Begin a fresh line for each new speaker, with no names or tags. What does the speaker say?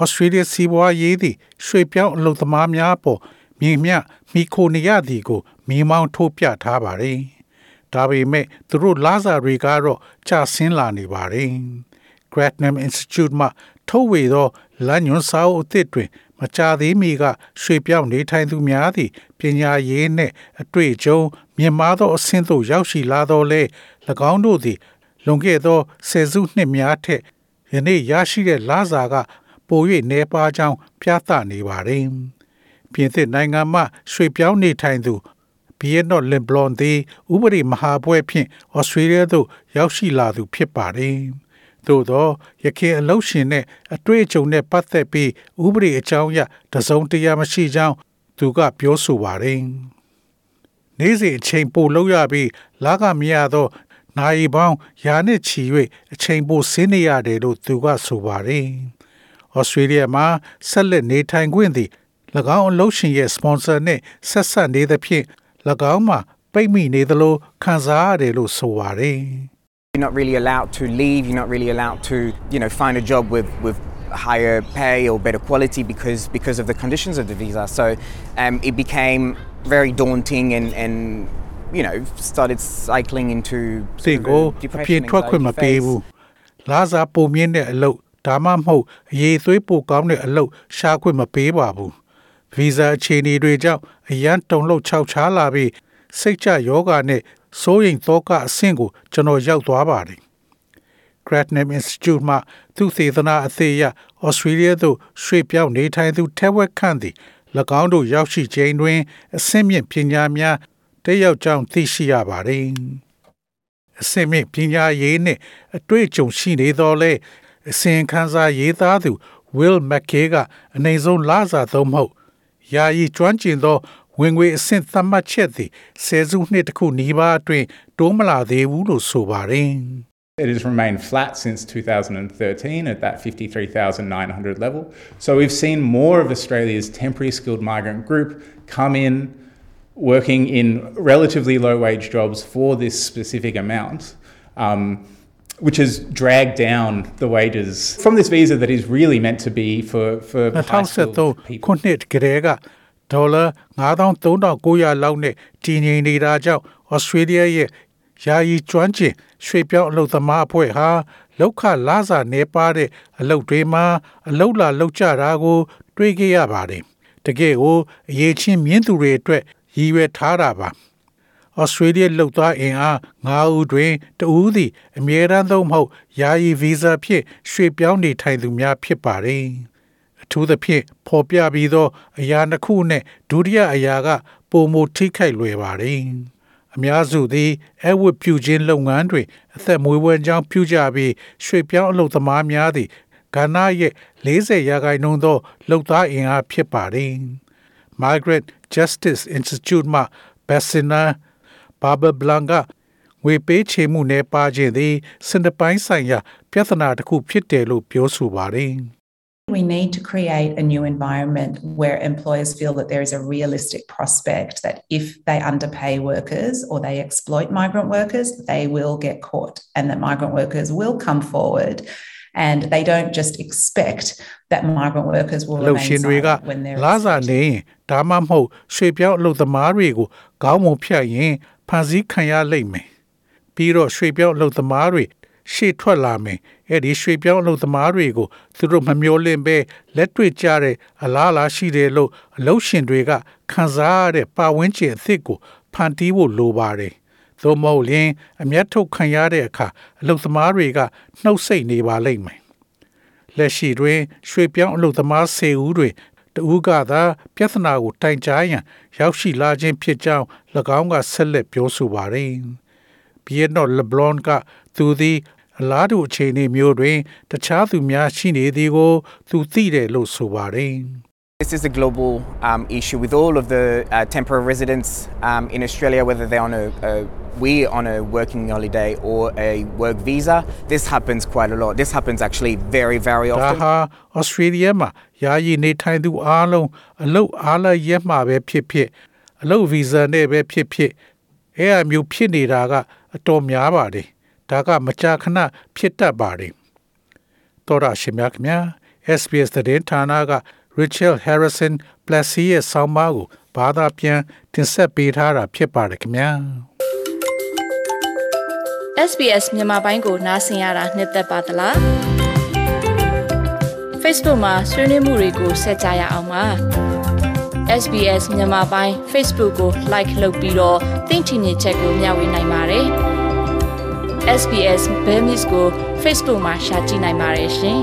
ဩစတြေးလျစီးပွားရေးသည့်ရွှေပြောင်းအလုပ်သမားများပေါ်မြင်မြမိခိုနေရသည်ကိုမိမောင်းထိုးပြထားပါတယ်။ဒါပေမဲ့သူတို့လာစာတွေကတော့ကျဆင်းလာနေပါတယ်။ Gratnam Institute မှထုတ်ဝေသောလမ်းညွှန်စာအုပ်အသစ်တွင် မကြာသေးမီကရွှေပြောင်းနေထိုင်သူများသည့်ပညာရေးနှင့်အတွေ့အကြုံမြင့်မားသောအဆင့်သို့ရောက်ရှိလာသောလဲ၎င်းတို့သည်လွန်ခဲ့သောဆယ်စုနှစ်များထက်ယနေ့ရရှိတဲ့လစာက ပို၍နေပါကြောင်းပြသနေပါတယ်။ပြင်သစ်နိုင်ငံမှရွှေပြောင်းနေထိုင်သူဘီယနော့လင်ဘလွန်သည်ဥပဒေမဟာပွဲဖြင့်ဩစတြေးလျသို့ရောက်ရှိလာသူဖြစ်ပါတယ်။သို့သောရခင်အလုရှင်နဲ့အတွေ့အကြုံနဲ့ပတ်သက်ပြီးဥပဒေအကြောင်းအရတစုံတရာမရှိကြောင်းသူကပြောဆိုပါတယ်။နေ့စဉ်အချိန်ပိုလောက်ရပြီးလာကမရသောနိုင်ပေါင်းရာနှစ်ချီ၍အချိန်ပိုဆင်းနေရတယ်လို့သူကဆိုပါတယ်။ ဩစတြေးလျမှာဆက်လက်နေထိုင်ခွင့်သည်၎င်းအလုပ်ရှင်ရဲ့ sponsor နဲ့ဆက်ဆက်နေသဖြင့်၎င်းမှာပိတ်မိနေသလိုခံစားရတယ်လို့ဆိုပါတယ်။
You're not really allowed to leave. You're not really allowed to, you know, find a job with with higher pay or better quality because because of the conditions of the visa. So um, it became very daunting and and you know started cycling into
သင်ကိုအပြင်ထွက်ခွင့်မပေးဘူးလာစားပုံမြင့်တဲ့အလုပ် ဒါမှမဟုတ်အရေးသွေးပိုကောင်းတဲ့အလုပ်ရှားခွင့်မပေးပါဘူးဗီဇာအခြေအနေတွေကြောင့်အရန်တုံလို့ခြောက်ချားလာပြီးစိတ်ကြယောဂနဲ့စိုးရိမ်သောကအဆင့်ကိုကျွန်တော်ရောက်သွားပါတယ် Gratnam Institute မှသူသေသနာအသေးရ Australia သို့ရွှေ့ပြောင်းနေထိုင်သူထက်ဝက်ခန့်သည်၎င်းတို့ရောက်ရှိခြင်းတွင်အဆင့်မြင့်ပညာများတက်ရောက်ကြောင်းသိရှိရပါတယ်။အဆင့်မြင့်ပညာရေးနှင့်အတွေ့အကြုံရှိနေသောလဲ အစဉ်ခန်းစားရေးသားသူ Will McKay ကအနေဆုံးလစာသုံးမဟုတ်ယာယီကျွမ်းကျင်သောဝင်ငွေအဆင့်သတ်မှတ်ချက်သည်ဆယ်စုနှစ်တစ်ခုနီးပါးအတွင်းတိုးမလာသေးဘူးလို့ဆိုပါတယ်။
It has remained flat since 2013 at that 53,900 level. So we've seen more of Australia's temporary skilled migrant group come in working in relatively low wage jobs for this specific amount. Um, which has dragged down the wages from this visa that is really meant to be for for high skilled people.
ခုနှစ်ကလေးကဒေါ်လာ9300လောက်နဲ့တည်ငြိမ်နေတာကြောင့်ဩစတြေးလျရဲ့ယာယီကျွမ်းကျင်ရွှေပြောင်းအလုပ်သမားအဖွဲ့ဟာလောက်ခလာစာနေပါတဲ့အလုပ်တွေမှာအလုပ်လာလုပ်ကြတာကို တွေ့ခဲ့ရပါတယ်။တကယ်ကိုအရေးချင်းမြင့်သူတွေအတွက်ရည်ရွယ်ထားတာပါ။ ဩစတြေးလျလုံသားအင်အား9ဦးတွင်တဦးသည်အမြဲတမ်းသုံးမဟုတ်ယာယီဗီဇာဖြင့်ရွှေ့ပြောင်းနေထိုင်သူများဖြစ်ပါတယ်။အထူးသဖြင့်ဖော်ပြပြီးသော အရာတစ်ခုနဲ့ဒုတိယအရာကပုံမထိခိုက်လွယ်ပါတယ်။အများစုသည်အဝတ်ပြုခြင်းလုပ်ငန်းတွင်အသက်မွေးဝမ်းကြောင်းပြုကြပြီးရွှေ့ပြောင်းအလုပ်သမားများသည်ကဏ္ဍရဲ့40ရာခိုင်နှုန်းသောလုပ်သားအင်အားဖြစ်ပါတယ်။ Migrant Justice Institute မှ Bassina Barbara Blanca ငွေပေးချေမှုနဲ့ပါခြင်းသည်စင်တပိုင်းဆိုင်ရာပြဿနာတစ်ခုဖြစ်တယ်လို့ပြောဆိုပါတယ်။
We need to create a new environment where employers feel that there is a realistic prospect that if they underpay workers or they exploit migrant workers, they will get caught and that migrant workers will come forward and they don't just expect that migrant workers will remain silent when they're
လာစားနေဒါမှမဟုတ်ရွှေပြောင်းအလုပ်သမားတွေကိုခေါင်းမဖြတ်ရင် ဖန်ဆီးခံရလိမ့်မယ်ပြီးတော့ရွှေပြောင်းအလုပ်သမားတွေရှေ့ထွက်လာမယ်အဲ့ဒီရွှေပြောင်းအလုပ်သမားတွေကိုသူတို့မမျောလင့်ပဲလက်တွေ့ကြတဲ့အလားအလာရှိတယ်လို့အလုပ်ရှင်တွေကခံစားရတဲ့ပါဝင်ကျင်အသစ်ကိုဖန်တီးဖို့လိုပါတယ်သို့မဟုတ်ရင်အမျက်ထုတ်ခံရတဲ့အခါအလုပ်သမားတွေကနှုတ်ဆက်နေပါလိမ့်မယ်လက်ရှိတွင်ရွှေပြောင်းအလုပ်သမား10ဦးတွင် တဦးကသာပြဿနာကိုတိုင်ကြားရန် ရောက်ရှိလာခြင်းဖြစ်ကြောင်း၎င်းကဆက်လက်ပြောဆိုပါတယ်။ဘီယက်နော့လဘလွန်ကသူသည် အလားတူအခြေအနေမျိုးတွင် တခြားသူများရှိနေသည်ကို သူသိတယ်လို့ဆိုပါတယ်။
This is a global um, issue with all of the uh, temporary residents um, in Australia, whether they're on a, a we on a working holiday or a work visa. This happens quite a lot. This happens actually very, very
ဒါ
often.
ဟာဩစတြေးလျမှာယာယီနေထိုင်သူအားလုံးအလုတ်အားလည်းရက်မှာပဲဖြစ်ဖြစ်အလုတ်ဗီဇာနဲ့ပဲဖြစ်ဖြစ်အဲ့အမျိုးဖြစ်နေတာကအတော်များပါတယ်ဒါကမကြာခဏဖြစ်တတ်ပါတယ်တော်ရရှိမြခင် SBS သတင်းဌာနက Rachel Harrison Plessy ရဲ့ဆောင်းပါးကိုဘာသာပြန်တင်ဆက်ပေးထားတာဖြစ်ပါတယ်ခင်ဗျာ
SBS မြန်မာပိုင်းကိုနားဆင်ရတာနှစ်သက်ပါတလား Facebook မှာဆွေးနွေးမှုတွေကိုဆက်ကြရအောင်ပါ SBS မြန်မာပိုင်း Facebook ကို like လုပ်ပြီးတော့သင်ချင်တဲ့ချက်ကိုမျှဝေနိုင်ပါတယ် SBS Bemis ကို Facebook မှာ share ကြည့်နိုင်ပါတယ်ရှင်